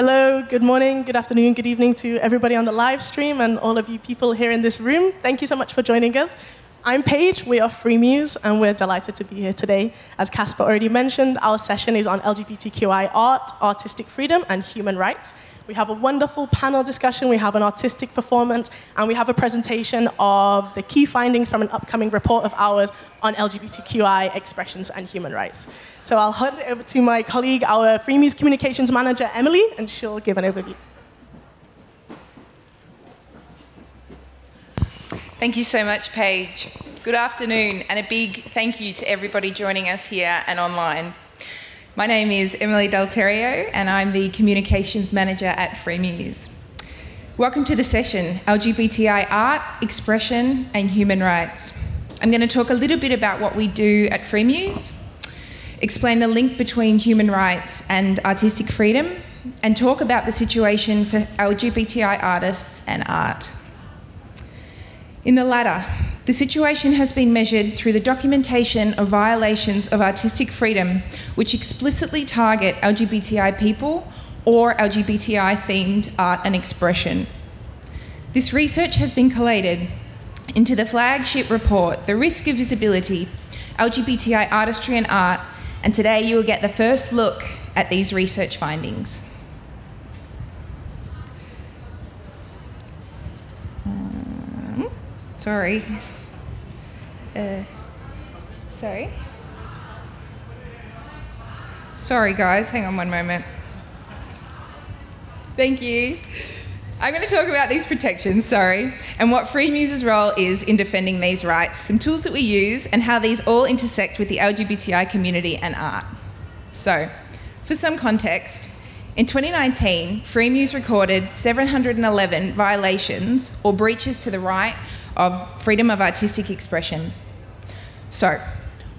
Hello, good morning, good afternoon, good evening to everybody on the live stream and all of you people here in this room. Thank you so much for joining us. I'm Paige, we are Freemuse, and we're delighted to be here today. As Casper already mentioned, our session is on LGBTQI art, artistic freedom, and human rights. We have a wonderful panel discussion, we have an artistic performance, and we have a presentation of the key findings from an upcoming report of ours on LGBTQI expressions and human rights. So I'll hand it over to my colleague, our Freemuse Communications Manager, Emily, and she'll give an overview. Thank you so much, Paige. Good afternoon, and a big thank you to everybody joining us here and online. My name is Emily Dalterio, and I'm the Communications Manager at Freemuse. Welcome to the session LGBTI Art, Expression, and Human Rights. I'm going to talk a little bit about what we do at Freemuse, explain the link between human rights and artistic freedom, and talk about the situation for LGBTI artists and art. In the latter, the situation has been measured through the documentation of violations of artistic freedom which explicitly target LGBTI people or LGBTI themed art and expression. This research has been collated into the flagship report, The Risk of Visibility LGBTI Artistry and Art, and today you will get the first look at these research findings. Um, sorry. Uh, sorry. Sorry, guys, hang on one moment. Thank you. I'm going to talk about these protections, sorry, and what Freemuse's role is in defending these rights, some tools that we use, and how these all intersect with the LGBTI community and art. So, for some context, in 2019, Freemuse recorded 711 violations or breaches to the right of freedom of artistic expression. So,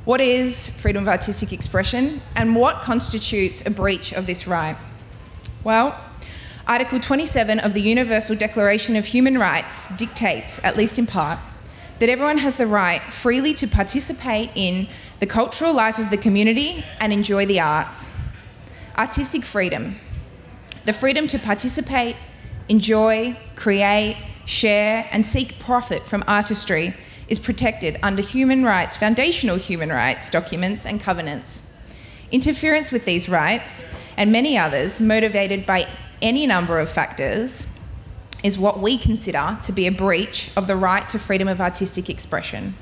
what is freedom of artistic expression and what constitutes a breach of this right? Well, Article 27 of the Universal Declaration of Human Rights dictates, at least in part, that everyone has the right freely to participate in the cultural life of the community and enjoy the arts. Artistic freedom, the freedom to participate, enjoy, create, share, and seek profit from artistry is protected under human rights, foundational human rights documents and covenants. Interference with these rights, and many others motivated by any number of factors, is what we consider to be a breach of the right to freedom of artistic expression.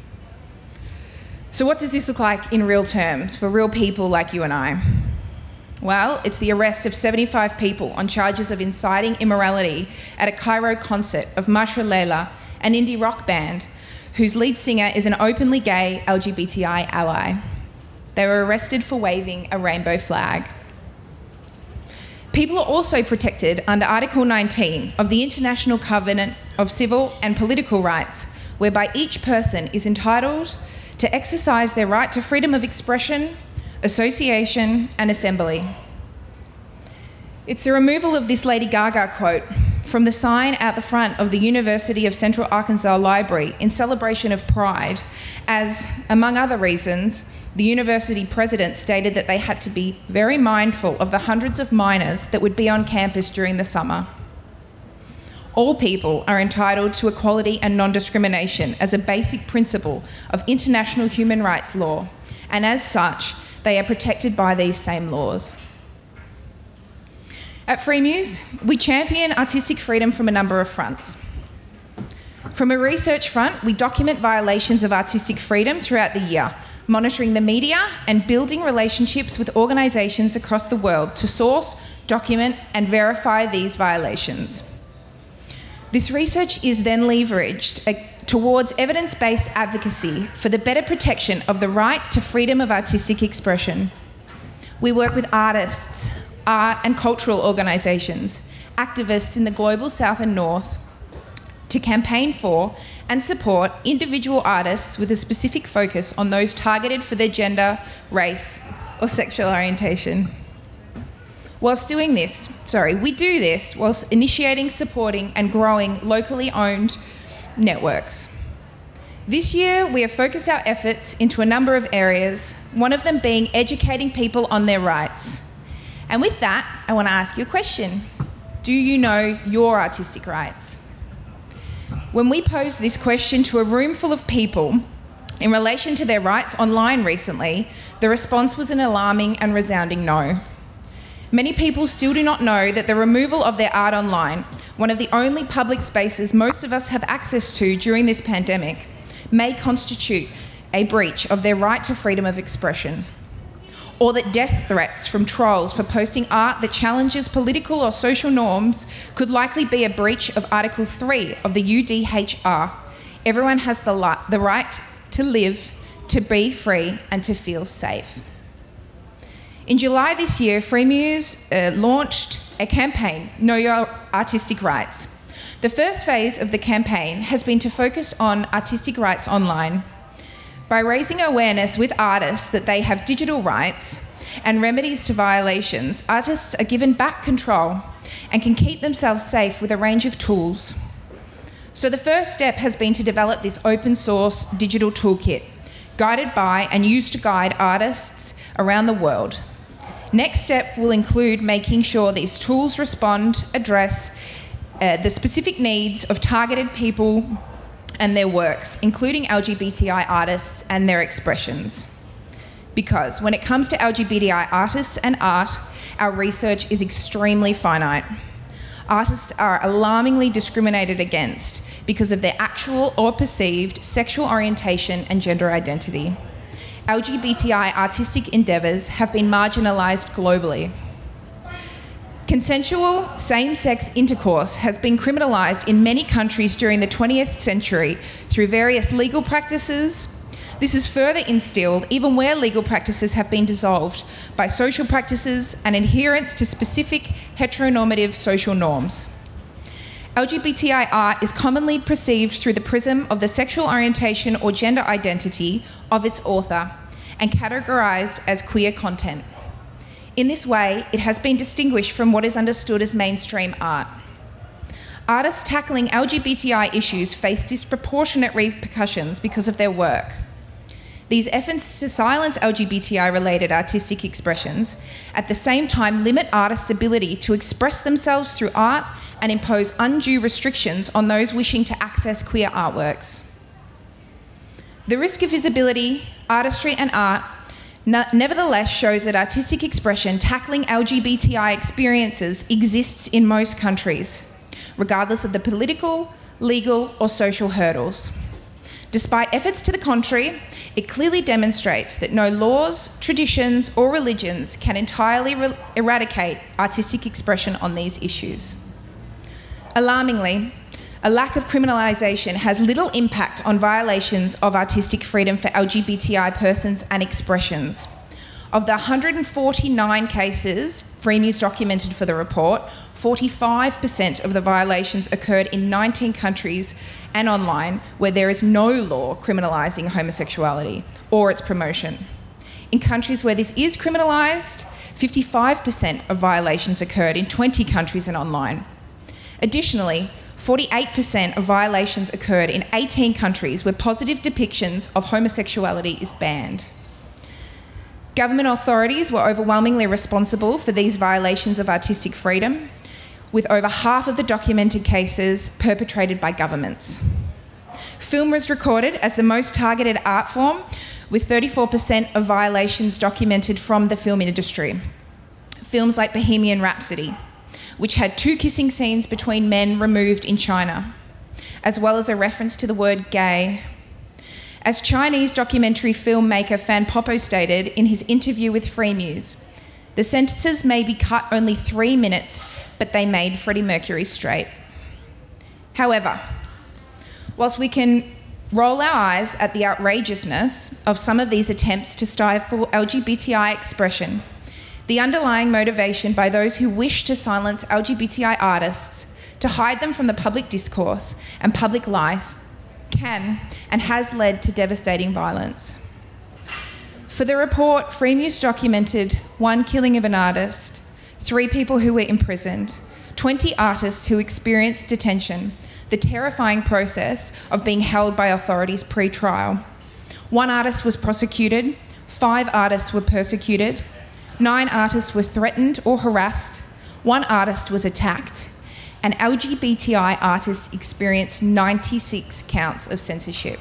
So, what does this look like in real terms for real people like you and I? Well, it's the arrest of 75 people on charges of inciting immorality at a Cairo concert of Mashrou' Leila, an indie rock band whose lead singer is an openly gay LGBTI ally. They were arrested for waving a rainbow flag. People are also protected under Article 19 of the International Covenant of Civil and Political Rights, whereby each person is entitled to exercise their right to freedom of expression, association, and assembly. It's the removal of this Lady Gaga quote from the sign out the front of the University of Central Arkansas Library in celebration of Pride, as, among other reasons, the university president stated that they had to be very mindful of the hundreds of minors that would be on campus during the summer. All people are entitled to equality and non discrimination as a basic principle of international human rights law, and as such, they are protected by these same laws. At Freemuse, we champion artistic freedom from a number of fronts. From a research front, we document violations of artistic freedom throughout the year, monitoring the media and building relationships with organisations across the world to source, document, and verify these violations. This research is then leveraged uh, towards evidence based advocacy for the better protection of the right to freedom of artistic expression. We work with artists, art and cultural organisations, activists in the global south and north, to campaign for and support individual artists with a specific focus on those targeted for their gender, race, or sexual orientation. Whilst doing this, sorry, we do this whilst initiating, supporting, and growing locally owned networks. This year, we have focused our efforts into a number of areas, one of them being educating people on their rights And with that, I want to ask you a question Do you know your artistic rights? When we posed this question to a room full of people in relation to their rights online recently, the response was an alarming and resounding no. Many people still do not know that the removal of their art online, one of the only public spaces most of us have access to during this pandemic, may constitute a breach of their right to freedom of expression. Or that death threats from trolls for posting art that challenges political or social norms could likely be a breach of Article 3 of the UDHR. Everyone has the, li- the right to live, to be free, and to feel safe. In July this year, Freemuse uh, launched a campaign, Know Your Artistic Rights. The first phase of the campaign has been to focus on artistic rights online. By raising awareness with artists that they have digital rights and remedies to violations, artists are given back control and can keep themselves safe with a range of tools. So, the first step has been to develop this open source digital toolkit, guided by and used to guide artists around the world. Next step will include making sure these tools respond, address uh, the specific needs of targeted people and their works, including LGBTI artists and their expressions. Because when it comes to LGBTI artists and art, our research is extremely finite. Artists are alarmingly discriminated against because of their actual or perceived sexual orientation and gender identity. LGBTI artistic endeavours have been marginalised globally. Consensual same sex intercourse has been criminalised in many countries during the 20th century through various legal practices. This is further instilled even where legal practices have been dissolved by social practices and adherence to specific heteronormative social norms. LGBTI art is commonly perceived through the prism of the sexual orientation or gender identity of its author and categorised as queer content. In this way, it has been distinguished from what is understood as mainstream art. Artists tackling LGBTI issues face disproportionate repercussions because of their work. These efforts to silence LGBTI related artistic expressions at the same time limit artists' ability to express themselves through art and impose undue restrictions on those wishing to access queer artworks. The risk of visibility, artistry, and art nevertheless shows that artistic expression tackling LGBTI experiences exists in most countries, regardless of the political, legal, or social hurdles. Despite efforts to the contrary, it clearly demonstrates that no laws, traditions, or religions can entirely re- eradicate artistic expression on these issues. Alarmingly, a lack of criminalisation has little impact on violations of artistic freedom for LGBTI persons and expressions. Of the 149 cases Freemuse documented for the report, 45% of the violations occurred in 19 countries and online where there is no law criminalising homosexuality or its promotion. In countries where this is criminalised, 55% of violations occurred in 20 countries and online. Additionally, 48% of violations occurred in 18 countries where positive depictions of homosexuality is banned. Government authorities were overwhelmingly responsible for these violations of artistic freedom, with over half of the documented cases perpetrated by governments. Film was recorded as the most targeted art form, with 34% of violations documented from the film industry. Films like Bohemian Rhapsody, which had two kissing scenes between men removed in China, as well as a reference to the word gay. As Chinese documentary filmmaker Fan Popo stated in his interview with Free Freemuse, the sentences may be cut only three minutes, but they made Freddie Mercury straight. However, whilst we can roll our eyes at the outrageousness of some of these attempts to stifle LGBTI expression, the underlying motivation by those who wish to silence LGBTI artists, to hide them from the public discourse and public life, can and has led to devastating violence. For the report, Freemuse documented one killing of an artist, three people who were imprisoned, 20 artists who experienced detention, the terrifying process of being held by authorities pre trial. One artist was prosecuted, five artists were persecuted, nine artists were threatened or harassed, one artist was attacked, and LGBTI artists experienced 96 counts of censorship.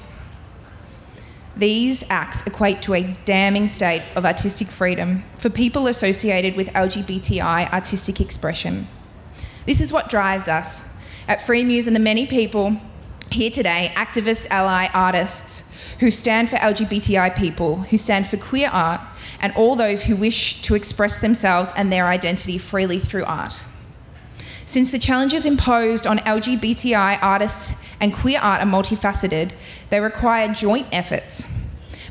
These acts equate to a damning state of artistic freedom for people associated with LGBTI artistic expression. This is what drives us at Freemuse and the many people here today activists, ally, artists who stand for LGBTI people, who stand for queer art, and all those who wish to express themselves and their identity freely through art. Since the challenges imposed on LGBTI artists and queer art are multifaceted, they require joint efforts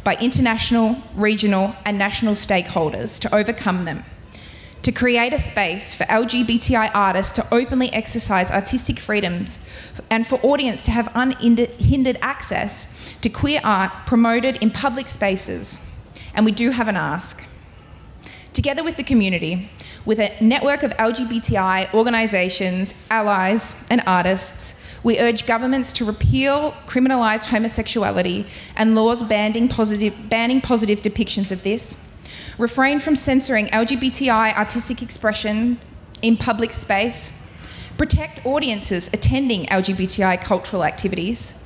by international, regional, and national stakeholders to overcome them. To create a space for LGBTI artists to openly exercise artistic freedoms and for audience to have unhindered access to queer art promoted in public spaces. And we do have an ask. Together with the community, with a network of LGBTI organisations, allies, and artists, we urge governments to repeal criminalised homosexuality and laws banning positive, banning positive depictions of this, refrain from censoring LGBTI artistic expression in public space, protect audiences attending LGBTI cultural activities,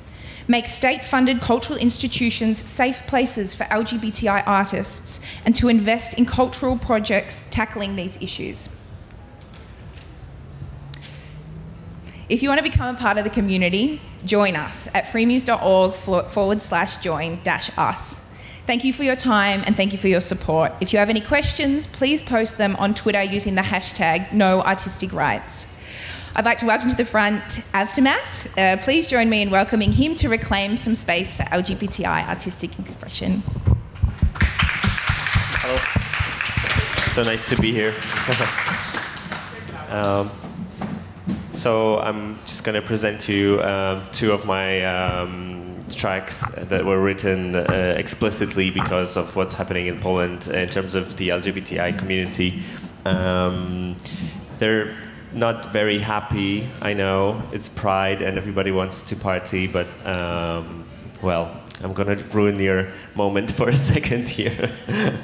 make state funded cultural institutions safe places for LGBTI artists, and to invest in cultural projects tackling these issues. If you want to become a part of the community, join us at freemuse.org forward slash join dash us. Thank you for your time and thank you for your support. If you have any questions, please post them on Twitter using the hashtag know artistic rights. I'd like to welcome to the front Avtomat. Uh, please join me in welcoming him to reclaim some space for LGBTI artistic expression. Hello. So nice to be here. um, so I'm just going to present to you um, two of my um, tracks that were written uh, explicitly because of what's happening in Poland in terms of the LGBTI community. Um, they're not very happy. I know it's Pride and everybody wants to party, but um, well, I'm gonna ruin your moment for a second here.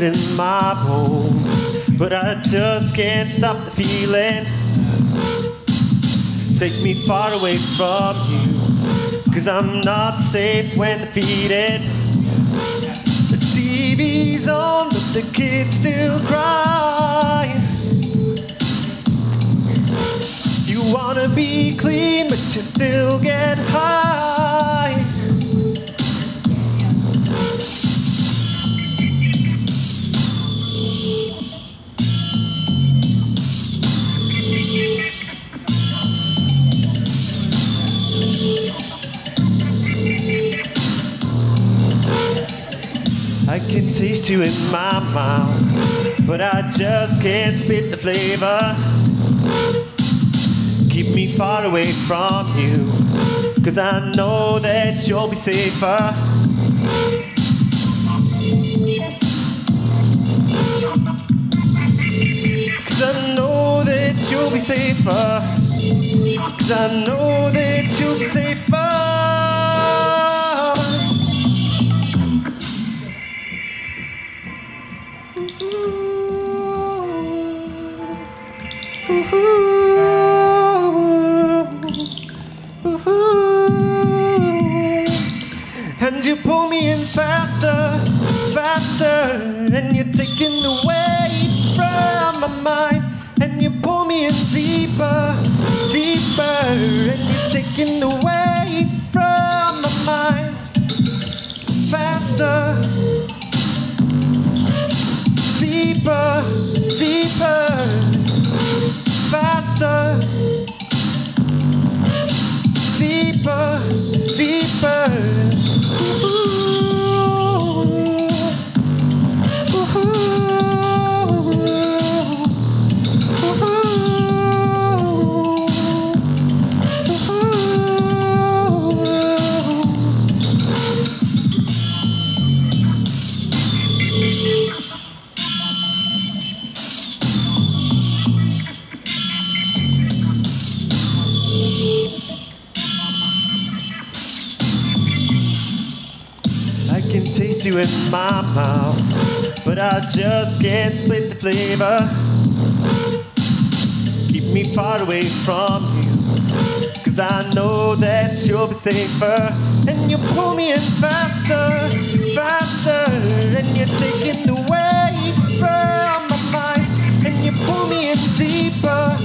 it in my bones, but I just can't stop the feeling. Take me far away from you, cause I'm not safe when defeated. The TV's on, but the kids still cry. You wanna be clean, but you still get high. Can taste you in my mouth, but I just can't spit the flavor. Keep me far away from you, cause I know that you'll be safer. Cause I know that you'll be safer. Cause I know that you'll be safer. You pull me in faster, faster, and you're taking away from my mind. And you pull me in deeper, deeper, and you're taking away from my mind. Faster, deeper, deeper, faster, deeper, deeper. But I just can't split the flavor. Keep me far away from you, cause I know that you'll be safer. And you pull me in faster, faster, and you're taking the weight from my mind. And you pull me in deeper, deeper,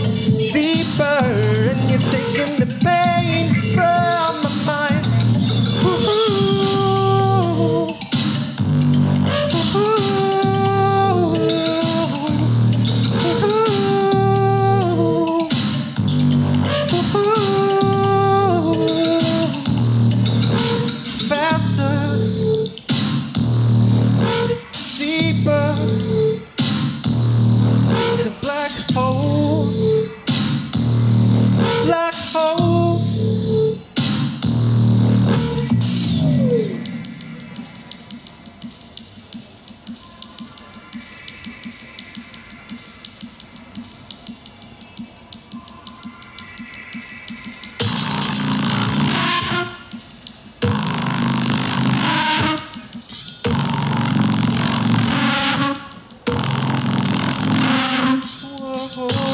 Whoa,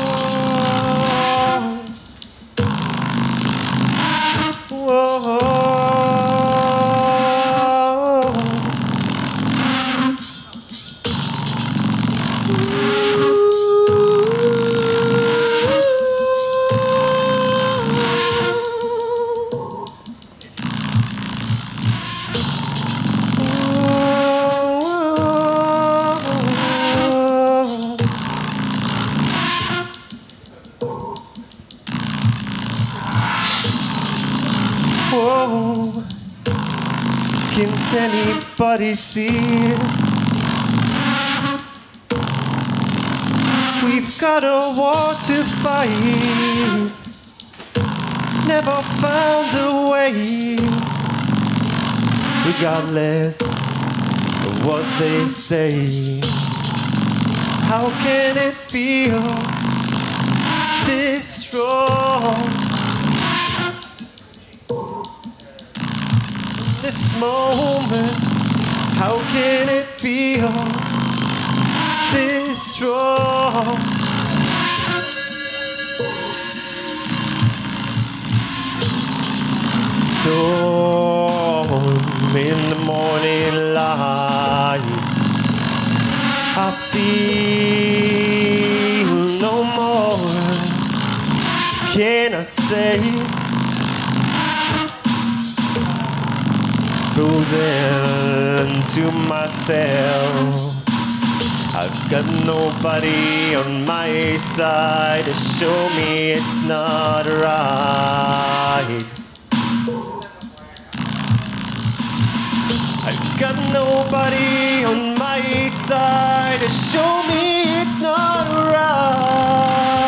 see? We've got a war to fight. Never found a way. Regardless of what they say, how can it feel this strong? this moment? How can it feel this strong? Storm in the morning light. I feel no more. Can I say? frozen to myself. I've got nobody on my side to show me it's not right. I've got nobody on my side to show me it's not right.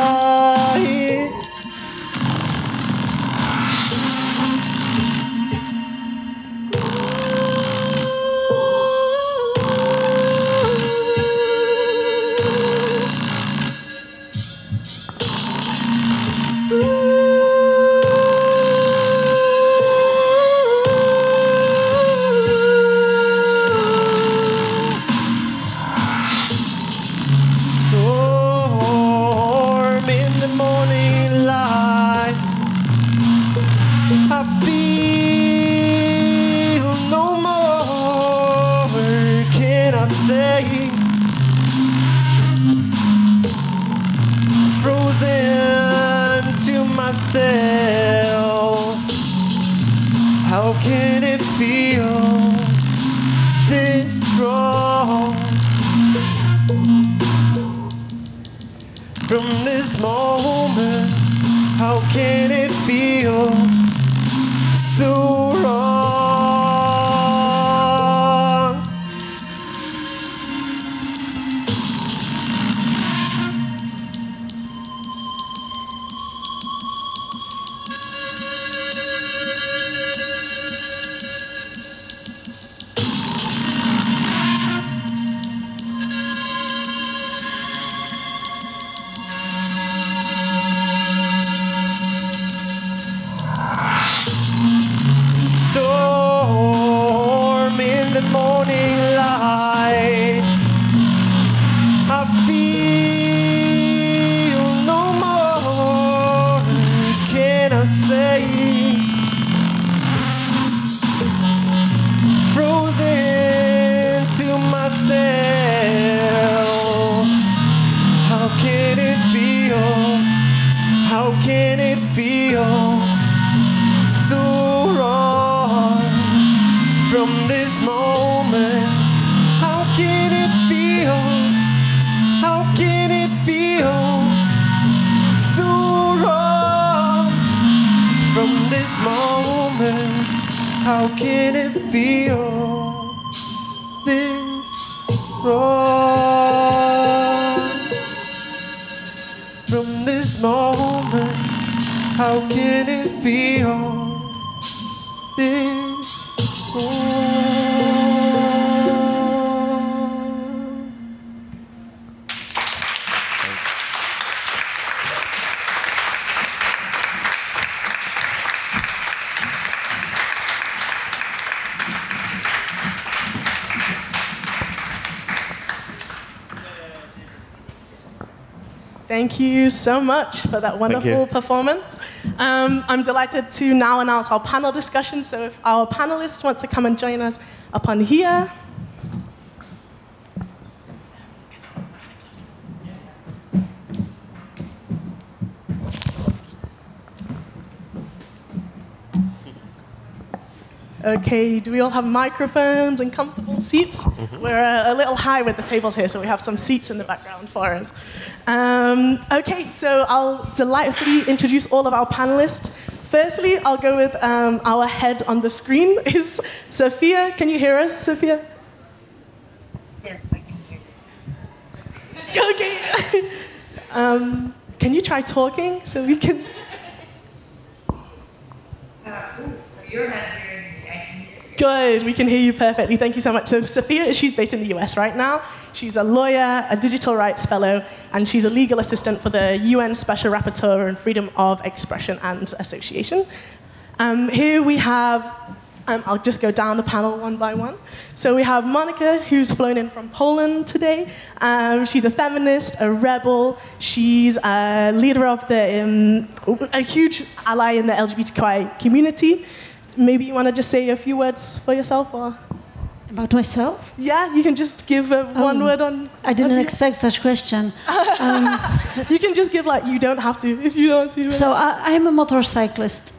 So much for that wonderful performance. Um, I'm delighted to now announce our panel discussion. So, if our panelists want to come and join us up on here. Okay, do we all have microphones and comfortable seats? We're uh, a little high with the tables here, so we have some seats in the background for us. Um, okay, so I'll delightfully introduce all of our panelists. Firstly, I'll go with um, our head on the screen is Sophia. Can you hear us, Sophia? Yes, I can hear you. Okay. um, can you try talking so we can? Uh, ooh, so you're not hearing me. I can hear you. Good, we can hear you perfectly. Thank you so much. So, Sophia, she's based in the US right now. She's a lawyer, a digital rights fellow, and she's a legal assistant for the UN Special Rapporteur on Freedom of Expression and Association. Um, here we have, um, I'll just go down the panel one by one. So we have Monica, who's flown in from Poland today. Um, she's a feminist, a rebel. She's a leader of the, um, a huge ally in the LGBTQI community. Maybe you want to just say a few words for yourself, or About myself? yeah, you can just give uh, one Um, word on. I didn't on expect such question. You can just give like you don't have to if you don't. So I, I'm a motorcyclist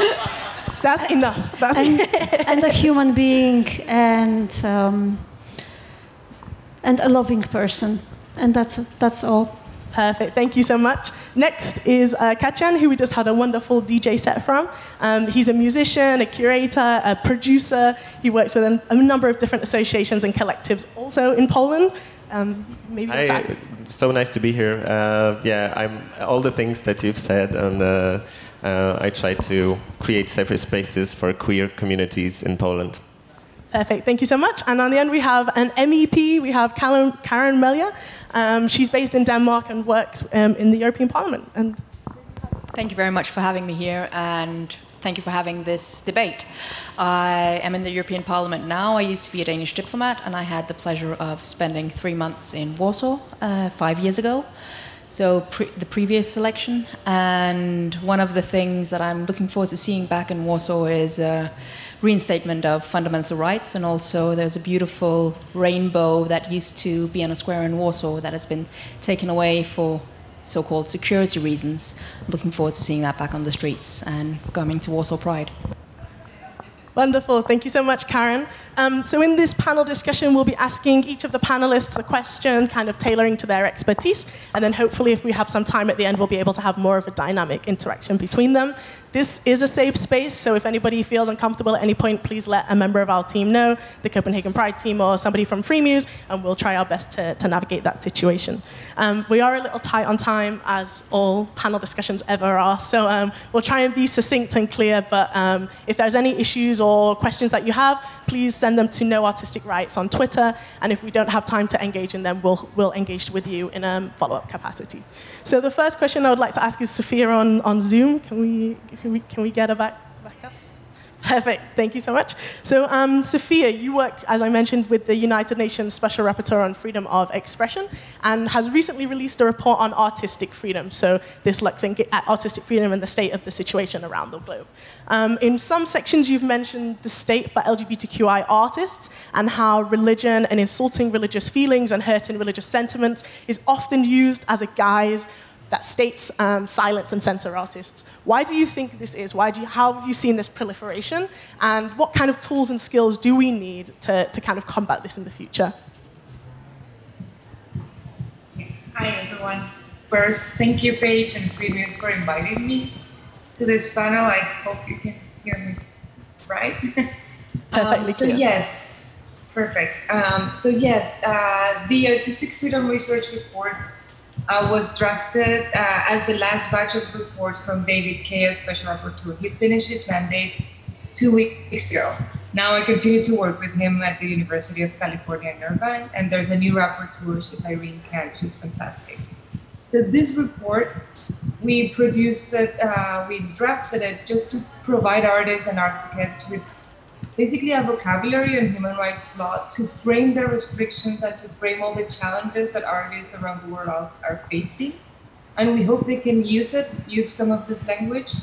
That's enough. That's and, and a human being and um, and a loving person, and that's that's all. Perfect. Thank you so much. Next is uh, who we just had a wonderful DJ set from. Um, he's a musician, a curator, a producer. He works with a, a number of different associations and collectives also in Poland. Um, maybe Hi, so nice to be here. Uh, yeah, I'm all the things that you've said, and uh, uh, I try to create safer spaces for queer communities in Poland. Perfect. Thank you so much. And on the end, we have an MEP. We have Karen, Karen Melchior. Um, she's based in Denmark and works um, in the European Parliament. And Thank you very much for having me here and thank you for having this debate. I am in the European Parliament now. I used to be a Danish diplomat and I had the pleasure of spending three months in Warsaw uh, five years ago. So, pre- the previous election. And one of the things that I'm looking forward to seeing back in Warsaw is a reinstatement of fundamental rights. And also, there's a beautiful rainbow that used to be on a square in Warsaw that has been taken away for so-called security reasons. Looking forward to seeing that back on the streets and coming to Warsaw Pride. Wonderful. Thank you so much, Karen. Um, so, in this panel discussion, we'll be asking each of the panelists a question, kind of tailoring to their expertise. And then, hopefully, if we have some time at the end, we'll be able to have more of a dynamic interaction between them. This is a safe space, so if anybody feels uncomfortable at any point, please let a member of our team know, the Copenhagen Pride team or somebody from Freemuse, and we'll try our best to, to navigate that situation. Um, we are a little tight on time, as all panel discussions ever are, so um, we'll try and be succinct and clear, but um, if there's any issues or questions that you have, please send them to Know Artistic Rights on Twitter, and if we don't have time to engage in them, we'll, we'll engage with you in a follow-up capacity. So the first question I would like to ask is Sophia on, on Zoom. Can we, can we, can we get her back, up? Perfect. Thank you so much. So, um, Sophia, you work, as I mentioned, with the United Nations Special Rapporteur on Freedom of Expression and has recently released a report on artistic freedom. So, this looks at artistic freedom and the state of the situation around the globe. Um, in some sections, you've mentioned the state for LGBTQI artists and how religion and insulting religious feelings and hurting religious sentiments is often used as a guise that states um, silence and censor artists. Why do you think this is? Why do you, how have you seen this proliferation? And what kind of tools and skills do we need to, to kind of combat this in the future? Hi, everyone. First, thank you, Paige and Freemuse for inviting me to this panel. I hope you can hear me right. Perfectly um, so yes, perfect. Um, so yes, uh, the Artistic Freedom Research Report uh, was drafted uh, as the last batch of reports from David Kaye as Special Rapporteur. He finished his mandate two weeks ago. Now I continue to work with him at the University of California in Irvine, and there's a new rapporteur, she's Irene Khan, she's fantastic. So this report, we produced it, uh, we drafted it just to provide artists and advocates with basically a vocabulary on human rights law to frame the restrictions and to frame all the challenges that artists around the world are, facing. And we hope they can use it, use some of this language,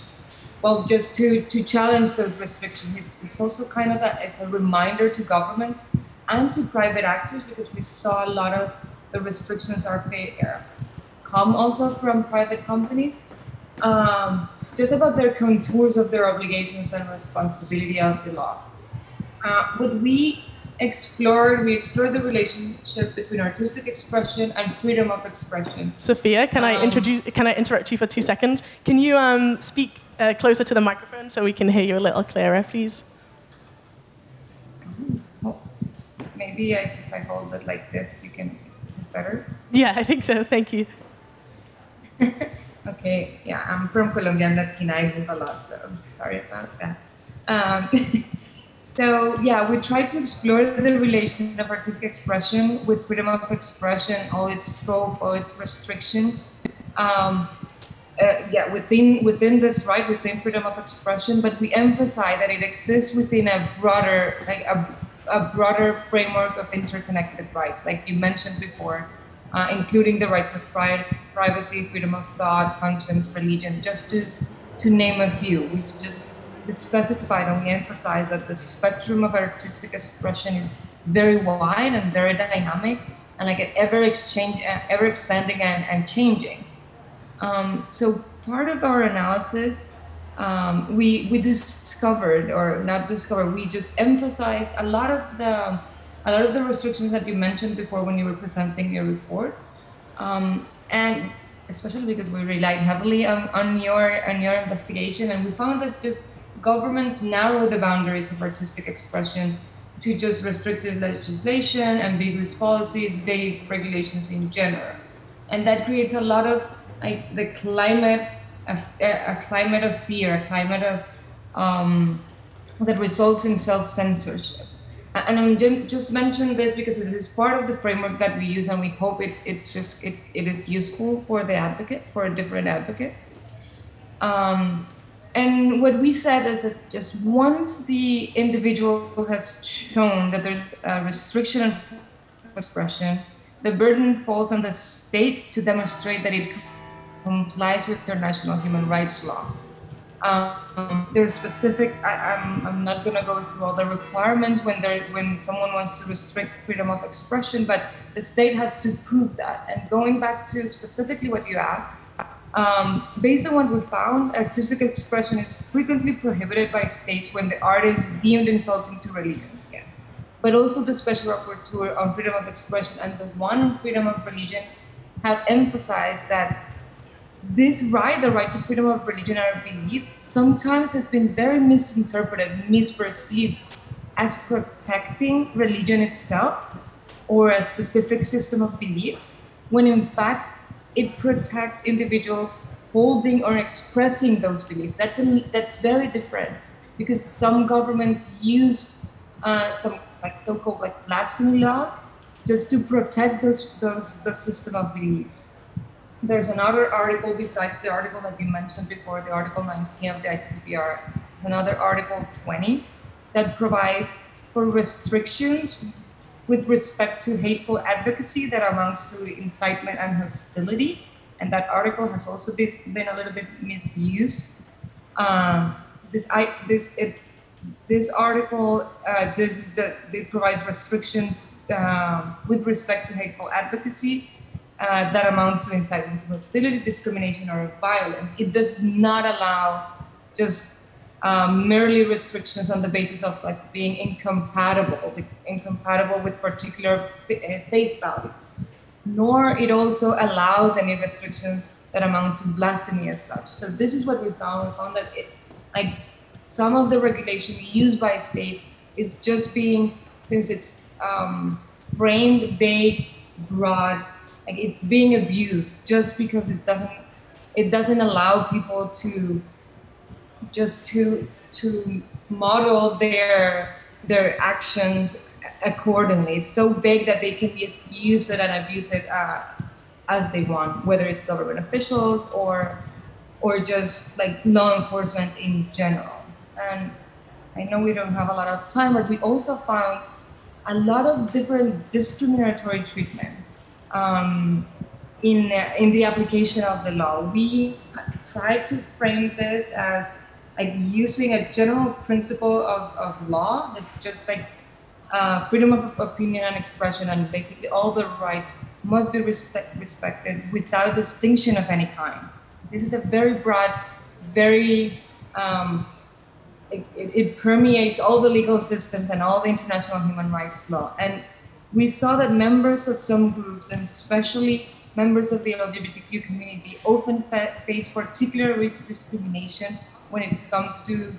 well, just to, to challenge those restrictions. It's also kind of that it's a reminder to governments and to private actors because we saw a lot of the restrictions are fa- uh, come also from private companies. Um, just about their contours of their obligations and responsibility of the law. Uh, what we explored, we explored the relationship between artistic expression and freedom of expression. Sophia, can I Um, introduce? Can I interrupt you for two seconds? Can you um, speak uh, closer to the microphone so we can hear you a little clearer, please? Oh, maybe I, if I hold it like this, you can. Is it better? Yeah, I think so. Thank you. Okay, yeah, I'm from Colombia, I'm Latina, I move a lot, so sorry about that. Um, so, yeah, we try to explore the relation of artistic expression with freedom of expression, all its scope, all its restrictions. Um, uh, yeah, within within this right, within freedom of expression, but we emphasize that it exists within a broader, like a, a broader framework of interconnected rights, like you mentioned before, uh, including the rights of pri- privacy, freedom of thought, conscience, religion, just to to name a few. We just specified and we emphasize that the spectrum of artistic expression is very wide and very dynamic, and like ever exchange, uh, ever expanding and, and changing. Um, so part of our analysis, um, we we discovered, or not discovered, we just emphasized a lot of the a lot of the restrictions that you mentioned before when you were presenting your report, um, and especially because we relied heavily on, on your on your investigation, and we found that just governments narrow the boundaries of artistic expression to just restrictive legislation, ambiguous policies, vague regulations in general. And that creates a lot of like the climate a, a climate of fear a climate of um, that results in self-censorship. And i'm just mentioning this because it is part of the framework that we use and we hope it, it's just it, it is useful for the advocate for different advocates. Um, and what we said is that just once the individual has shown that there's a restriction of expression, the burden falls on the state to demonstrate that it complies with international human rights law. Um, there's specific. I, I'm, I'm not going to go through all the requirements when there when someone wants to restrict freedom of expression, but the state has to prove that. And going back to specifically what you asked, um, based on what we found, artistic expression is frequently prohibited by states when the art is deemed insulting to religions. Yeah. But also the Special Rapporteur on freedom of expression and the one on freedom of religions have emphasized that this right, the right to freedom of religion or belief, sometimes has been very misinterpreted, misperceived as protecting religion itself or a specific system of beliefs, when in fact it protects individuals holding or expressing those beliefs. That's, a, that's very different because some governments use uh, some like so-called like blasphemy laws just to protect those, those, the system of beliefs. There's another article besides the article that you mentioned before, the Article 19 of the ICCPR. There's another Article 20 that provides for restrictions with respect to hateful advocacy that amounts to incitement and hostility. And that article has also been, a little bit misused. Um, this, I, this, it, this article, uh, this is the, it provides restrictions um with respect to hateful advocacy uh, that amounts to incitement to hostility, discrimination, or violence. It does not allow just um, merely restrictions on the basis of like being incompatible, with, incompatible with particular uh, faith values. Nor it also allows any restrictions that amount to blasphemy as such. So this is what we found. We found that it, like some of the regulation used by states, it's just being since it's um, framed vague, broad, like it's being abused just because it doesn't it doesn't allow people to just to to model their their actions accordingly. It's so big that they can use it and abuse it uh, as they want, whether it's government officials or or just like law enforcement in general. And I know we don't have a lot of time, but we also found a lot of different discriminatory treatment um, in, in the application of the law. We try to frame this as like using a general principle of, of law that's just like uh, freedom of opinion and expression, and basically all the rights must be respect, respected without distinction of any kind. This is a very broad, very um, it, it, permeates all the legal systems and all the international human rights law. And we saw that members of some groups, and especially members of the LGBTQ community, often face particular discrimination when it comes to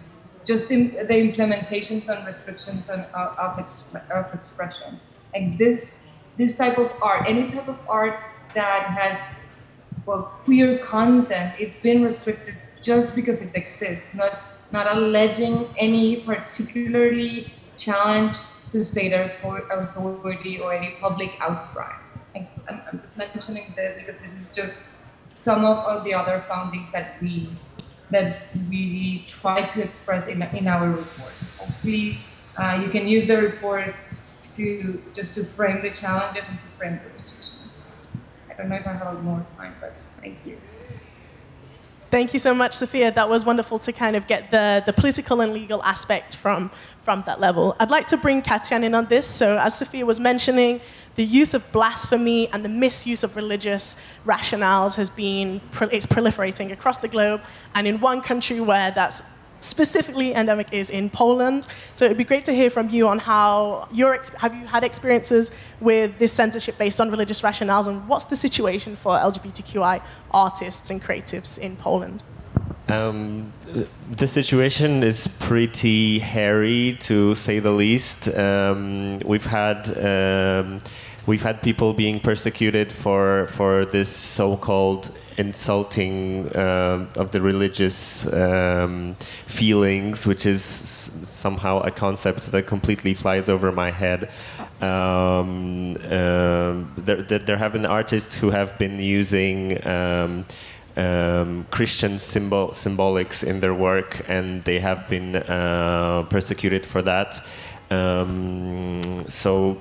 just in the implementations and restrictions on, of, of expression. And this, this type of art, any type of art that has well, queer content, it's been restricted just because it exists, not not alleging any particularly challenge to state authority or any public outcry. I'm, I'm just mentioning this because this is just some of the other findings that we that we try to express in, in our report. Hopefully, uh, you can use the report to just to frame the challenges and to frame the restrictions. I don't know if I have more time, but thank you. Thank you so much, Sophia. That was wonderful to kind of get the, the political and legal aspect from, from that level. I'd like to bring Katian in on this. So, as Sophia was mentioning, the use of blasphemy and the misuse of religious rationales has been it's proliferating across the globe. And in one country where that's specifically endemic is in Poland. So it'd be great to hear from you on how your have you had experiences with this censorship based on religious rationales, and what's the situation for LGBTQI artists and creatives in Poland? Um, the situation is pretty hairy, to say the least. Um, we've had. Um, we've had people being persecuted for for this so-called insulting uh, of the religious um, feelings, which is somehow a concept that completely flies over my head. Um, there, there, have been artists who have been using. Um, Christian symbol, symbolics in their work, and they have been uh, persecuted for that. Um, so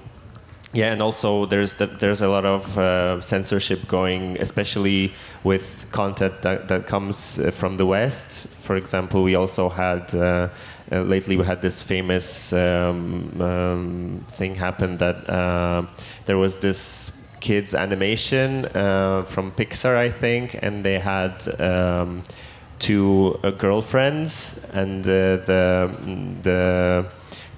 yeah, and also there's the, there's a lot of uh, censorship going, especially with content that, that comes uh, from the West. For example, we also had uh, uh, lately we had this famous um, um, thing happen that uh, there was this kids animation uh, from Pixar, I think, and they had. Um, two girlfriends, and the the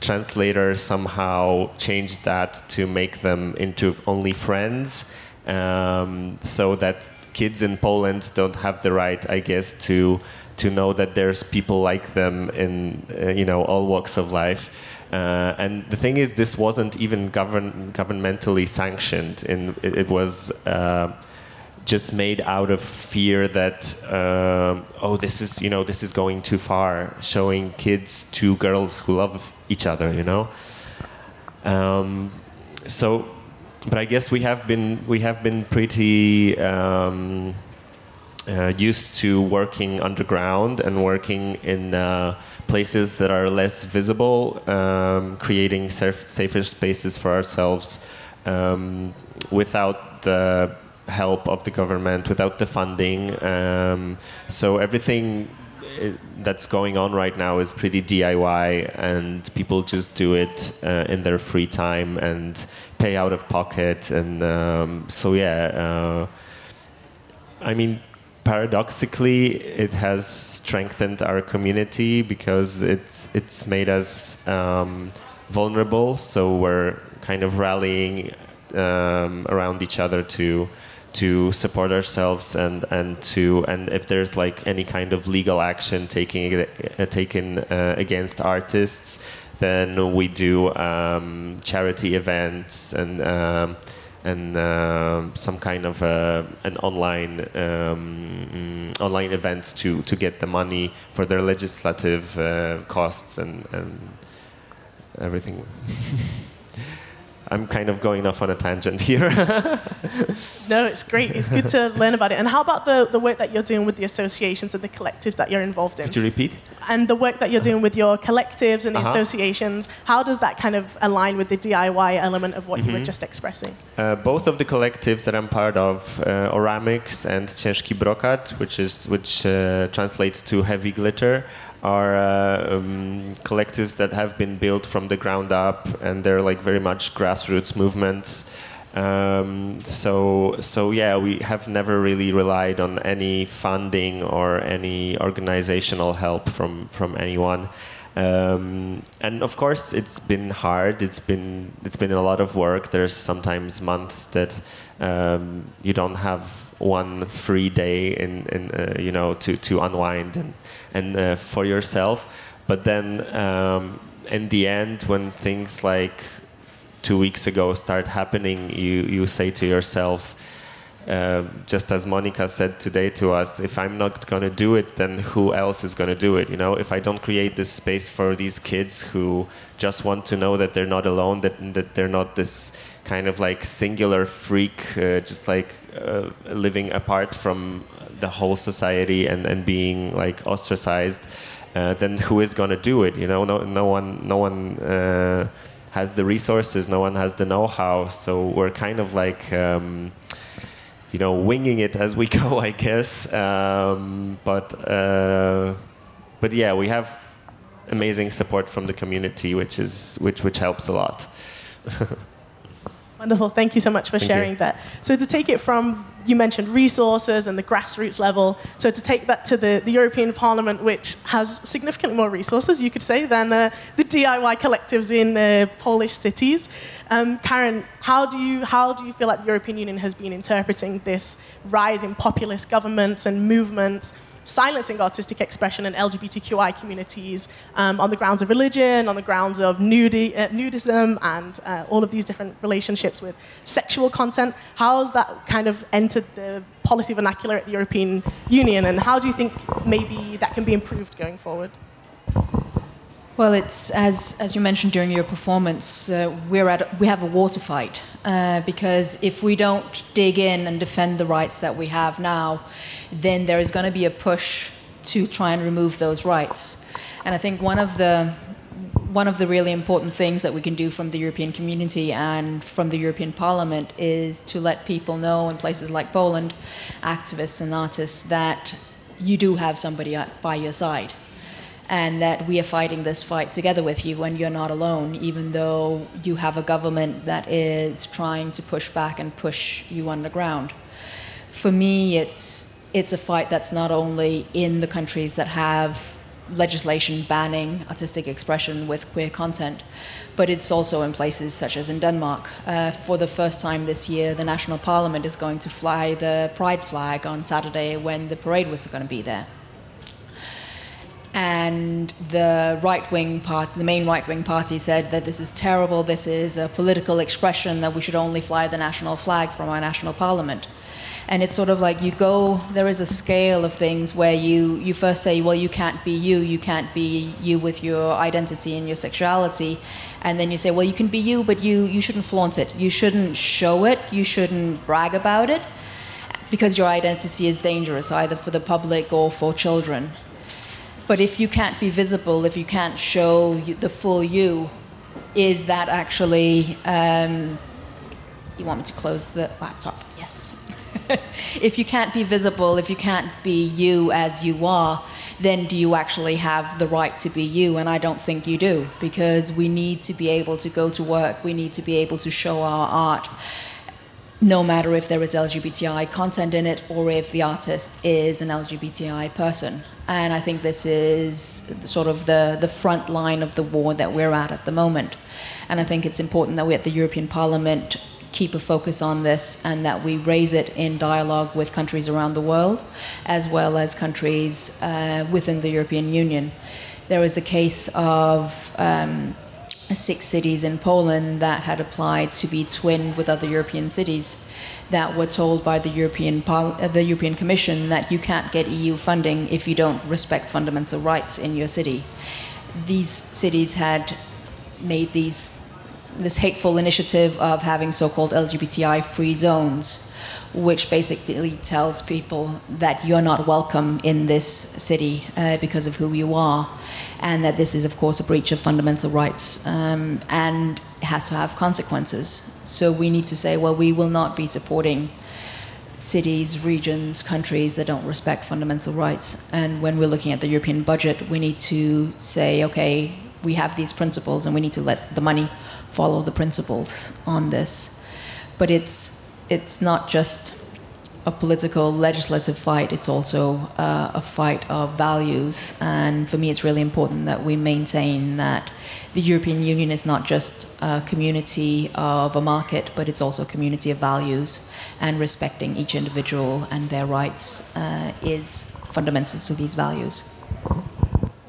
translator somehow changed that to make them into only friends, um, so that kids in Poland don't have the right, I guess, to to know that there's people like them in uh, you know all walks of life. Uh, and the thing is, this wasn't even govern governmentally sanctioned. In it, it was. Uh, just made out of fear that uh, oh this is you know this is going too far showing kids two girls who love each other you know um, so but I guess we have been we have been pretty um, uh, used to working underground and working in uh, places that are less visible, um, creating safer spaces for ourselves um, without the help of the government, without the funding. Um, so everything that's going on right now is pretty DIY, and people just do it uh, in their free time and pay out of pocket. And um, so, yeah, uh, I mean, paradoxically, it has strengthened our community because it's it's made us um, vulnerable. So we're kind of rallying um, around each other to to support ourselves and and to and if there's like any kind of legal action taking uh, taken uh, against artists, then we do um, charity events and. And uh, some kind of uh, an online um, online events to to get the money for their legislative uh, costs and and everything. I'm kind of going off on a tangent here. no, it's great. It's good to learn about it. And how about the, the work that you're doing with the associations and the collectives that you're involved in? Could you repeat? And the work that you're doing with your collectives and the uh-huh. associations, how does that kind of align with the DIY element of what mm-hmm. you were mm-hmm. just expressing? Uh, both of the collectives that I'm part of, uh, Oramix and Ciężki Brokat, which, is, which uh, translates to heavy glitter, are uh, um, collectives that have been built from the ground up, and they're like very much grassroots movements. Um, so, so yeah, we have never really relied on any funding or any organizational help from from anyone. Um, and of course, it's been hard. It's been it's been a lot of work. There's sometimes months that um, you don't have one free day in, in uh, you know to, to unwind and and uh, for yourself but then um, in the end when things like two weeks ago start happening you you say to yourself uh, just as Monica said today to us, if I'm not going to do it, then who else is going to do it? You know, if I don't create this space for these kids who just want to know that they're not alone, that, that they're not this kind of like singular freak, uh, just like uh, living apart from the whole society and, and being like ostracized, uh, then who is to do it? You know, no, no one, no one uh, has the resources, no one has the know-how. So we're kind of like, um, you know, winging it as we go, I guess. Um, but uh, but yeah, we have amazing support from the community, which is which which helps a lot. Wonderful. Thank you so much for Thank sharing you. that. So, to take it from, you mentioned resources and the grassroots level. So, to take that to the, the European Parliament, which has significantly more resources, you could say, than uh, the DIY collectives in uh, Polish cities. Um, Karen, how do, you, how do you feel like the European Union has been interpreting this rise in populist governments and movements? Silencing artistic expression in LGBTQI communities um, on the grounds of religion, on the grounds of nudi- uh, nudism, and uh, all of these different relationships with sexual content. How has that kind of entered the policy vernacular at the European Union, and how do you think maybe that can be improved going forward? Well, it's as as you mentioned during your performance, uh, we're at we have a water fight uh, because if we don't dig in and defend the rights that we have now, then there is going to be a push to try and remove those rights. And I think one of the one of the really important things that we can do from the European community and from the European Parliament is to let people know in places like Poland, activists and artists, that you do have somebody by your side and that we are fighting this fight together with you and you're not alone, even though you have a government that is trying to push back and push you underground. For me, it's it's a fight that's not only in the countries that have legislation banning artistic expression with queer content, but it's also in places such as in Denmark. Uh, for the first time this year, the national parliament is going to fly the pride flag on Saturday when the parade was going to be there. And the right wing part, the main right wing party, said that this is terrible. This is a political expression that we should only fly the national flag from our national parliament. And it's sort of like you go there is a scale of things where you you first say well you can't be you you can't be you with your identity and your sexuality. And then you say well you can be you but you you shouldn't flaunt it. You shouldn't show it. You shouldn't brag about it because your identity is dangerous either for the public or for children but if you can't be visible if you can't show the full you is that actually um, you want me to close the laptop? Yes. If you can't be visible, if you can't be you as you are, then do you actually have the right to be you? And I don't think you do, because we need to be able to go to work, we need to be able to show our art, no matter if there is LGBTI content in it or if the artist is an LGBTI person. And I think this is sort of the, the front line of the war that we're at at the moment. And I think it's important that we at the European Parliament keep a focus on this and that we raise it in dialogue with countries around the world as well as countries uh, within the European Union. There was a case of um, six cities in Poland that had applied to be twinned with other European cities that were told by the European, uh, the European Commission that you can't get EU funding if you don't respect fundamental rights in your city. These cities had made these this hateful initiative of having so-called LGBTI free zones, which basically tells people that you're not welcome in this city uh, because of who you are, and that this is, of course, a breach of fundamental rights um, and has to have consequences. So we need to say, well, we will not be supporting cities, regions, countries that don't respect fundamental rights. And when we're looking at the European budget, we need to say, okay, we have these principles and we need to let the money follow the principles on this. But it's, it's not just a political legislative fight, it's also uh, a fight of values. And for me, it's really important that we maintain that the European Union is not just a community of a market, but it's also a community of values. And respecting each individual and their rights uh, is fundamental to these values.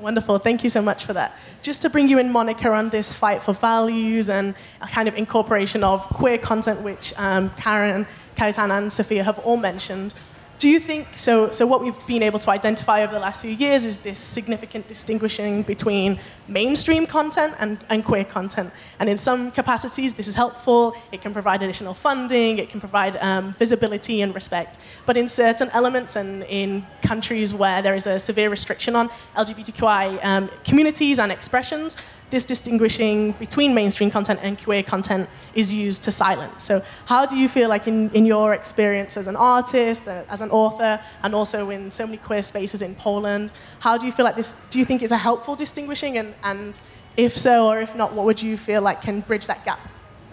Wonderful. Thank you so much for that. Just to bring you in, Monica, on this fight for values and a kind of incorporation of queer content, which um, Karen, Kaitan, and Sophia have all mentioned. Do you think so? So what we've been able to identify over the last few years is this significant distinguishing between mainstream content and, and queer content. And in some capacities, this is helpful. It can provide additional funding. It can provide um, visibility and respect. But in certain elements and in countries where there is a severe restriction on LGBTQI um, communities and expressions, this distinguishing between mainstream content and queer content is used to silence. So, how do you feel like, in, in your experience as an artist, uh, as an author, and also in so many queer spaces in Poland, how do you feel like this? Do you think it's a helpful distinguishing? And, and if so, or if not, what would you feel like can bridge that gap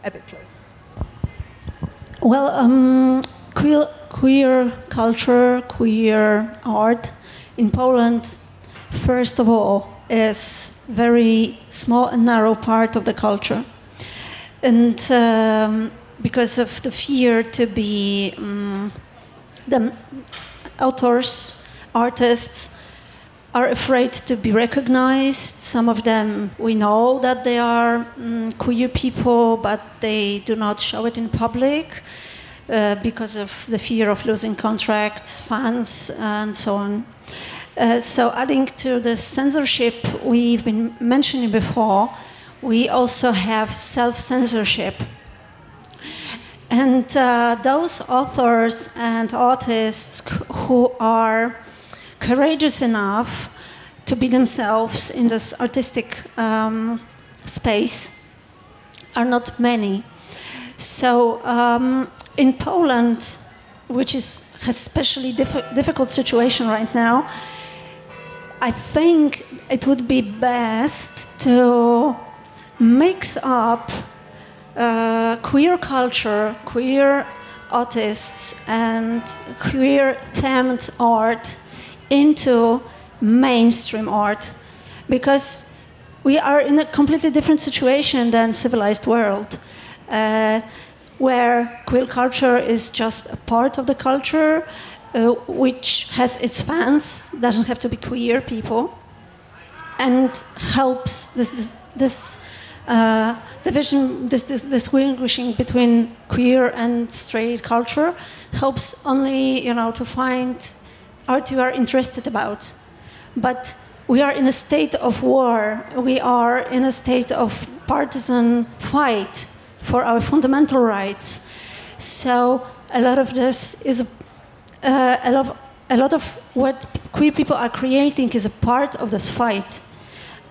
a bit closer? Well, um, queer, queer culture, queer art in Poland, first of all, is very small and narrow part of the culture. And um, because of the fear to be um, the authors, artists are afraid to be recognized. Some of them we know that they are um, queer people, but they do not show it in public uh, because of the fear of losing contracts, fans, and so on. Uh, so adding to the censorship we've been mentioning before, we also have self-censorship. And uh, those authors and artists who are courageous enough to be themselves in this artistic um, space are not many. So um, in Poland, which is a especially diff- difficult situation right now, I think it would be best to mix up uh, queer culture, queer artists, and queer themed art into mainstream art because we are in a completely different situation than civilized world uh, where queer culture is just a part of the culture uh, which has its fans, doesn't have to be queer people, and helps this this, this uh, division, this, this distinguishing between queer and straight culture helps only you know to find art you are interested about, but we are in a state of war. We are in a state of partisan fight for our fundamental rights. So a lot of this is uh, a, lot, a lot of what queer people are creating is a part of this fight.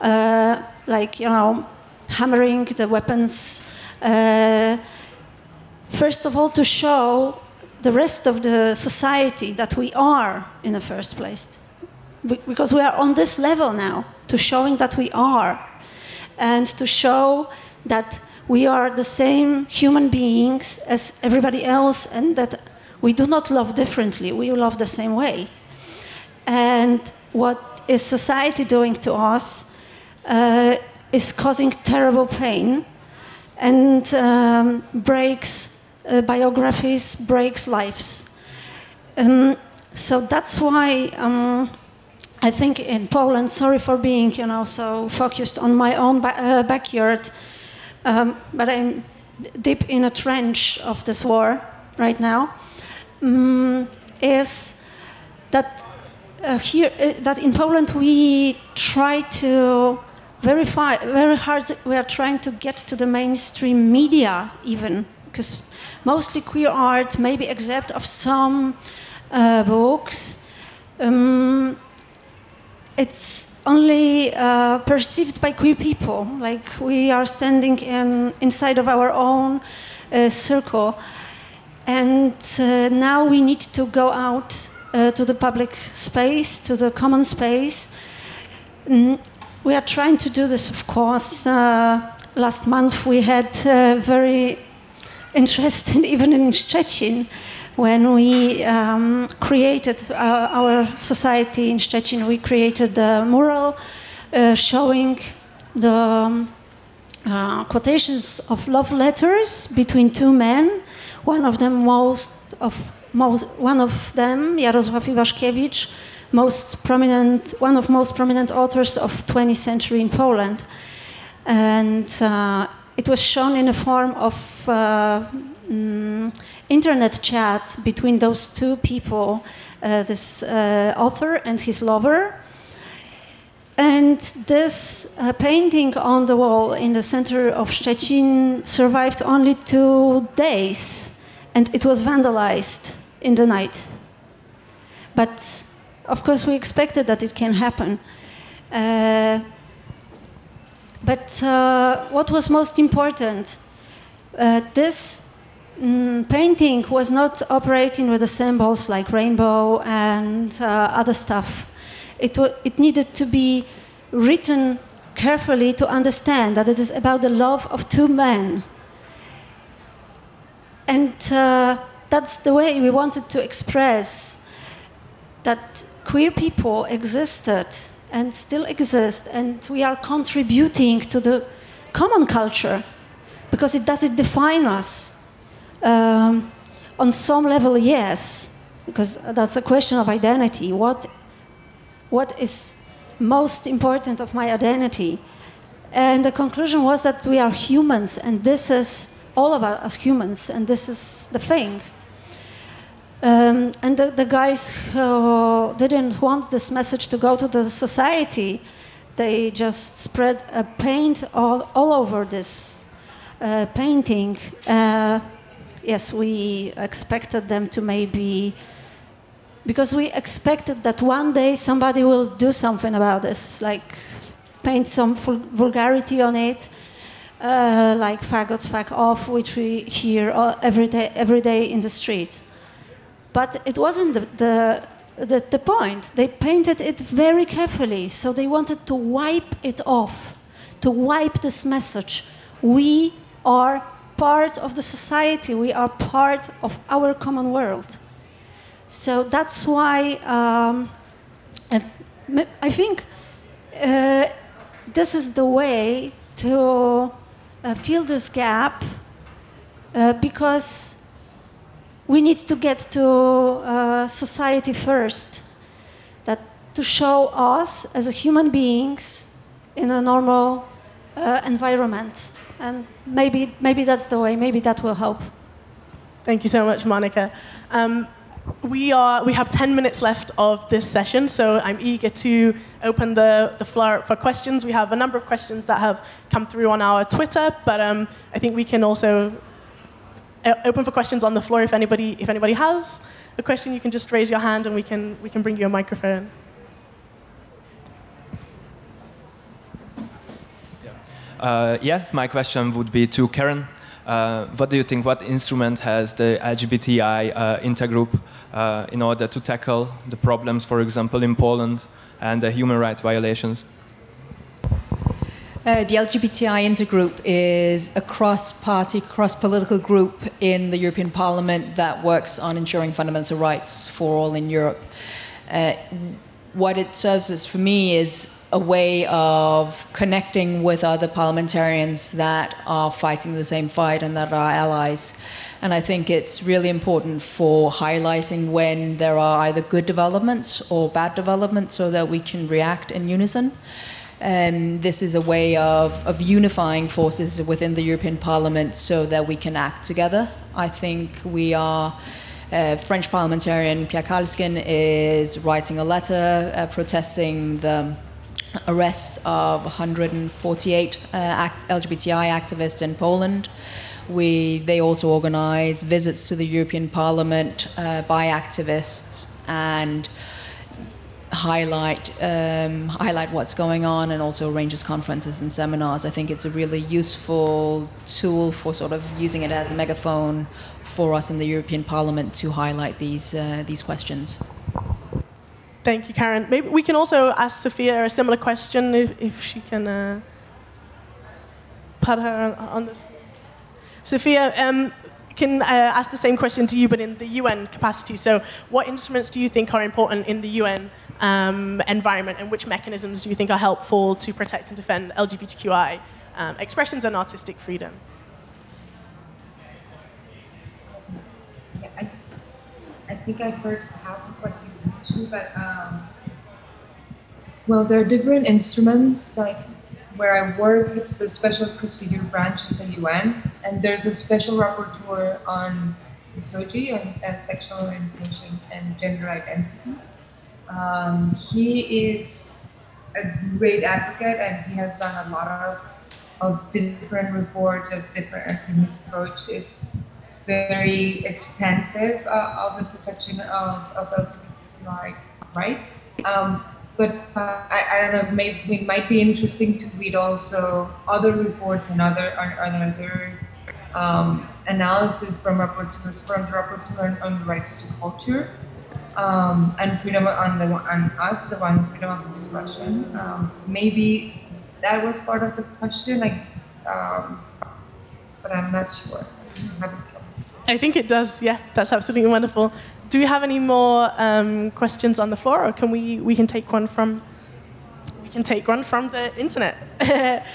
Uh, like, you know, hammering the weapons. Uh, first of all, to show the rest of the society that we are in the first place. because we are on this level now to showing that we are and to show that we are the same human beings as everybody else and that we do not love differently, we love the same way. And what is society doing to us uh, is causing terrible pain and um, breaks uh, biographies, breaks lives. Um, so that's why um, I think in Poland, sorry for being, you know, so focused on my own ba- uh, backyard, um, but I'm deep in a trench of this war right now. Um, is that uh, here uh, that in Poland we try to verify very hard. We are trying to get to the mainstream media even because mostly queer art, maybe except of some uh, books. Um, it's only uh, perceived by queer people, like we are standing in, inside of our own uh, circle. And uh, now we need to go out uh, to the public space, to the common space. Mm, we are trying to do this, of course. Uh, last month we had uh, very interesting, even in Szczecin, when we um, created uh, our society in Szczecin, we created a mural uh, showing the um, quotations of love letters between two men. One of them, most of most, one of them, Jarosław Iwaszkiewicz, most prominent, one of most prominent authors of 20th century in Poland, and uh, it was shown in a form of. Uh, mm, internet chat between those two people, uh, this uh, author and his lover. And this uh, painting on the wall in the center of Szczecin survived only two days, and it was vandalized in the night. But of course, we expected that it can happen. Uh, but uh, what was most important? Uh, this Mm, painting was not operating with the symbols like rainbow and uh, other stuff. It, it needed to be written carefully to understand that it is about the love of two men. And uh, that's the way we wanted to express that queer people existed and still exist, and we are contributing to the common culture because it doesn't define us um, on some level, yes, because that's a question of identity. What, what is most important of my identity? And the conclusion was that we are humans, and this is all of us as humans, and this is the thing. Um, and the, the, guys who didn't want this message to go to the society, they just spread a paint all, all over this uh, painting. Uh, yes, we expected them to maybe, because we expected that one day somebody will do something about this, like paint some vulgarity on it, uh, like faggots, fuck off, which we hear every day, every day in the street. But it wasn't the, the the, the, point. They painted it very carefully, so they wanted to wipe it off, to wipe this message. We are part of the society, we are part of our common world. So that's why um, I think uh, this is the way to uh, fill this gap uh, because we need to get to uh, society first. That to show us as human beings in a normal uh, environment and maybe maybe that's the way. Maybe that will help. Thank you so much, Monica. Um, we are we have 10 minutes left of this session, so I'm eager to open the, the floor for questions. We have a number of questions that have come through on our Twitter, but um, I think we can also uh, open for questions on the floor if anybody if anybody has a question you can just raise your hand and we can we can bring you a microphone Uh, yes, my question would be to Karen. Uh, what do you think? What instrument has the LGBTI uh, intergroup uh, in order to tackle the problems, for example, in Poland and the human rights violations? Uh, the LGBTI intergroup is a cross party, cross political group in the European Parliament that works on ensuring fundamental rights for all in Europe. Uh, what it serves as for me is a way of connecting with other parliamentarians that are fighting the same fight and that are allies. And I think it's really important for highlighting when there are either good developments or bad developments so that we can react in unison. Um, this is a way of, of unifying forces within the European Parliament so that we can act together. I think we are. Uh, French parliamentarian Pierre Karleskind is writing a letter uh, protesting the arrest of 148 uh, act- LGBTI activists in Poland. We, they also organize visits to the European Parliament uh, by activists and highlight um, highlight what's going on and also arranges conferences and seminars. I think it's a really useful tool for sort of using it as a megaphone for us in the European Parliament to highlight these uh, these questions. Thank you, Karen. Maybe we can also ask Sophia a similar question if, if she can uh, put her on, on this. Sophia, um, can uh, ask the same question to you, but in the UN capacity. So, what instruments do you think are important in the UN um, environment, and which mechanisms do you think are helpful to protect and defend LGBTQI um, expressions and artistic freedom? I, I think I've heard half of what mentioned, but um, well, there are different instruments. Like where I work, it's the Special Procedure Branch of the UN, and there's a special rapporteur on SOGI, on sexual orientation and gender identity. Um, he is a great advocate, and he has done a lot of of different reports of different. And his approach is very expansive uh, of the protection of, of LGBTQI rights. Um, but uh, I, I don't know, maybe it might be interesting to read also other reports and other, other um, analysis from rapporteurs, from the rapporteur on, on rights to culture. Um, and freedom on the on us, the one freedom of expression. Um, maybe that was part of the question, like, um, but I'm not sure. I think it does. Yeah, that's absolutely wonderful. Do we have any more um, questions on the floor, or can we we can take one from we can take one from the internet?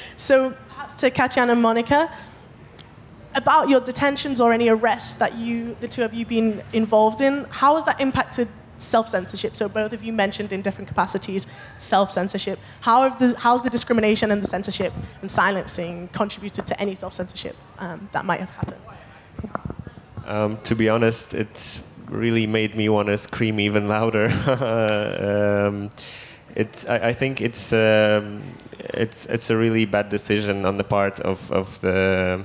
so perhaps to Katya and Monica about your detentions or any arrests that you the two of you been involved in. How has that impacted self censorship? So both of you mentioned in different capacities self censorship. How have the how's the discrimination and the censorship and silencing contributed to any self censorship um, that might have happened? Um, to be honest, it really made me want to scream even louder. um, it, I, I, think it's um, it's it's a really bad decision on the part of, of the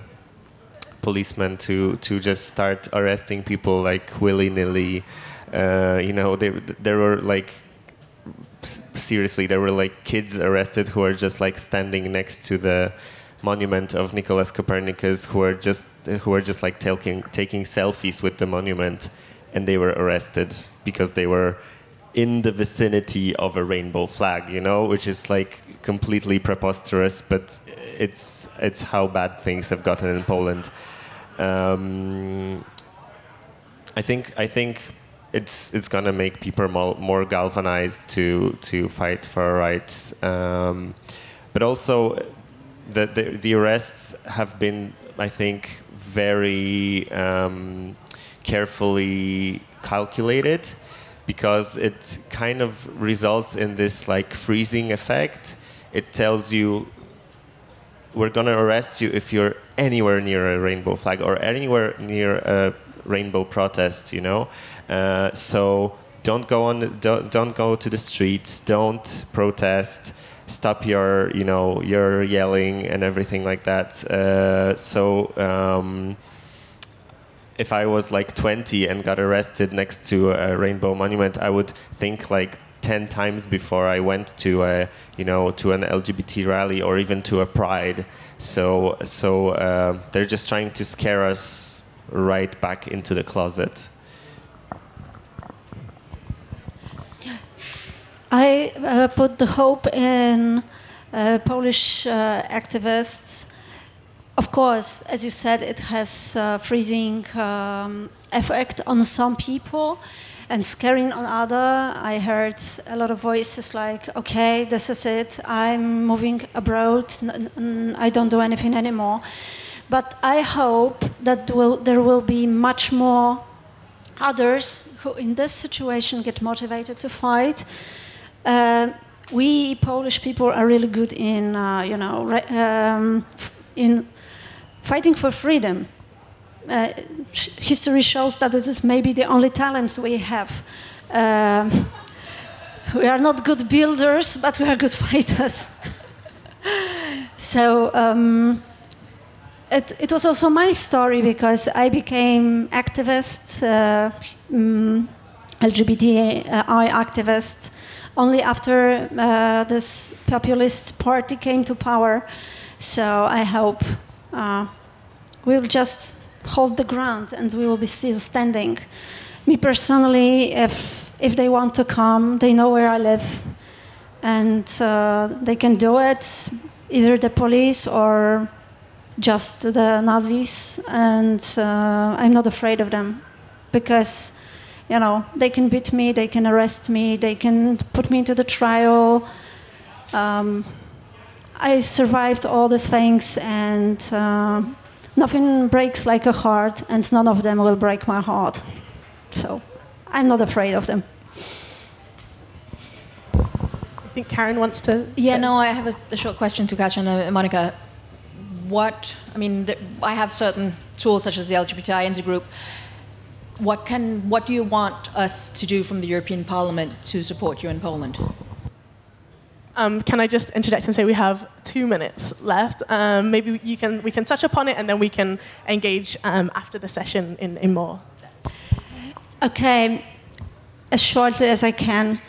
policemen to to just start arresting people like willy nilly. Uh, you know, there there were like seriously there were like kids arrested who are just like standing next to the monument of Nicholas Copernicus who are just who are just like taking taking selfies with the monument and they were arrested because they were in the vicinity of a rainbow flag, you know, which is like completely preposterous, but it's it's how bad things have gotten in Poland. Um, I think I think it's it's gonna make people more, more galvanized to to fight for rights, um, but also the, the, the arrests have been, I think, very um, carefully calculated because it kind of results in this like freezing effect. It tells you we're gonna arrest you if you're anywhere near a rainbow flag or anywhere near a rainbow protest, you know. Uh, so don't go on, don't, don't go to the streets, don't protest stop your you know your yelling and everything like that uh, so um, if I was like 20 and got arrested next to a rainbow monument I would think like ten times before I went to a, you know, to an LGBT rally or even to a pride. So, so uh, they're just trying to scare us right back into the closet. I uh, put the hope in uh, Polish uh, activists. Of course, as you said, it has uh, freezing um, effect on some people and scaring on other. I heard a lot of voices like, "Okay, this is it. I'm moving abroad. I don't do anything anymore." But I hope that will, there will be much more others who, in this situation, get motivated to fight uh, we Polish people are really good in, uh, you know, um, in fighting for freedom. Uh, history shows that this is maybe the only talent we have. Uh, we are not good builders, but we are good fighters. so um, it, it, was also my story because I became activist, uh, um, LGBTI activist only after uh, this populist party came to power. So I hope uh, we'll just hold the ground and we will be still standing. Me personally, if if they want to come, they know where I live, and uh, they can do it. Either the police or just the Nazis, and uh, I'm not afraid of them because you know, they can beat me, they can arrest me, they can put me into the trial. Um, I survived all these things, and uh, nothing breaks like a heart, and none of them will break my heart. So I'm not afraid of them. I think Karen wants to. Yeah, no, I have a, a short question to Katja and uh, Monica. What, I mean, the, I have certain tools such as the LGBTI intergroup what, can, what do you want us to do from the European Parliament to support you in Poland? Um, can I just interject and say we have two minutes left? Um, maybe you can, we can touch upon it and then we can engage um, after the session in, in more. Okay, as shortly as I can.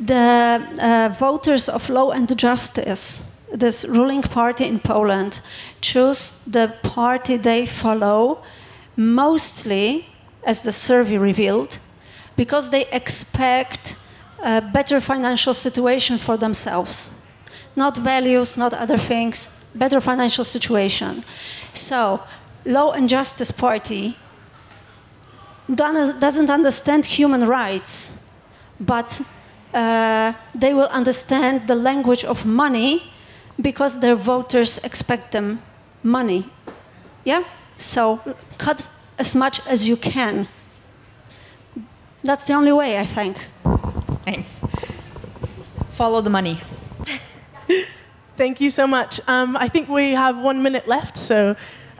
The uh, voters of Law and Justice, this ruling party in Poland, choose the party they follow mostly as the survey revealed, because they expect a better financial situation for themselves. Not values, not other things, better financial situation. So, Law and Justice Party doesn't understand human rights, but uh, they will understand the language of money because their voters expect them money. Yeah? So cut as much as you can. That's the only way, I think. Thanks. Follow the money. Thank you so much. Um, I think we have one minute left, so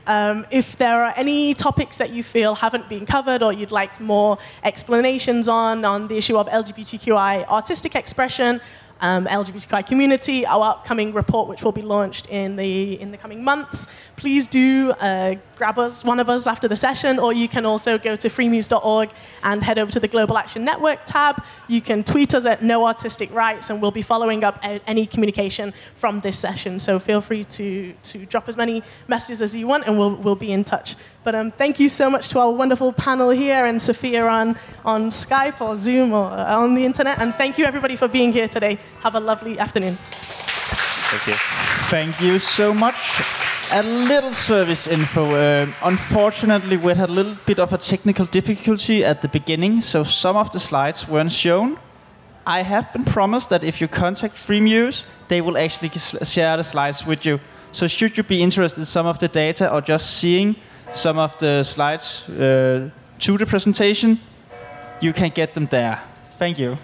um, if there are any topics that you feel haven't been covered or you'd like more explanations on, on the issue of LGBTQI artistic expression, um, LGBTQI community, our upcoming report, which will be launched in the, in the coming months. Please do uh, grab us, one of us after the session, or you can also go to freemuse.org and head over to the Global Action Network tab. You can tweet us at Know Artistic Rights, and we'll be following up any communication from this session. So feel free to, to drop as many messages as you want, and we'll, we'll be in touch. But um, thank you so much to our wonderful panel here and Sophia on, on Skype or Zoom or on the internet. And thank you, everybody, for being here today. Have a lovely afternoon. Thank you. Thank you so much. A little service info. Uh, unfortunately, we had a little bit of a technical difficulty at the beginning, so some of the slides weren't shown. I have been promised that if you contact Freemuse, they will actually share the slides with you. So should you be interested in some of the data or just seeing some of the slides uh, to the presentation, you can get them there. Thank you.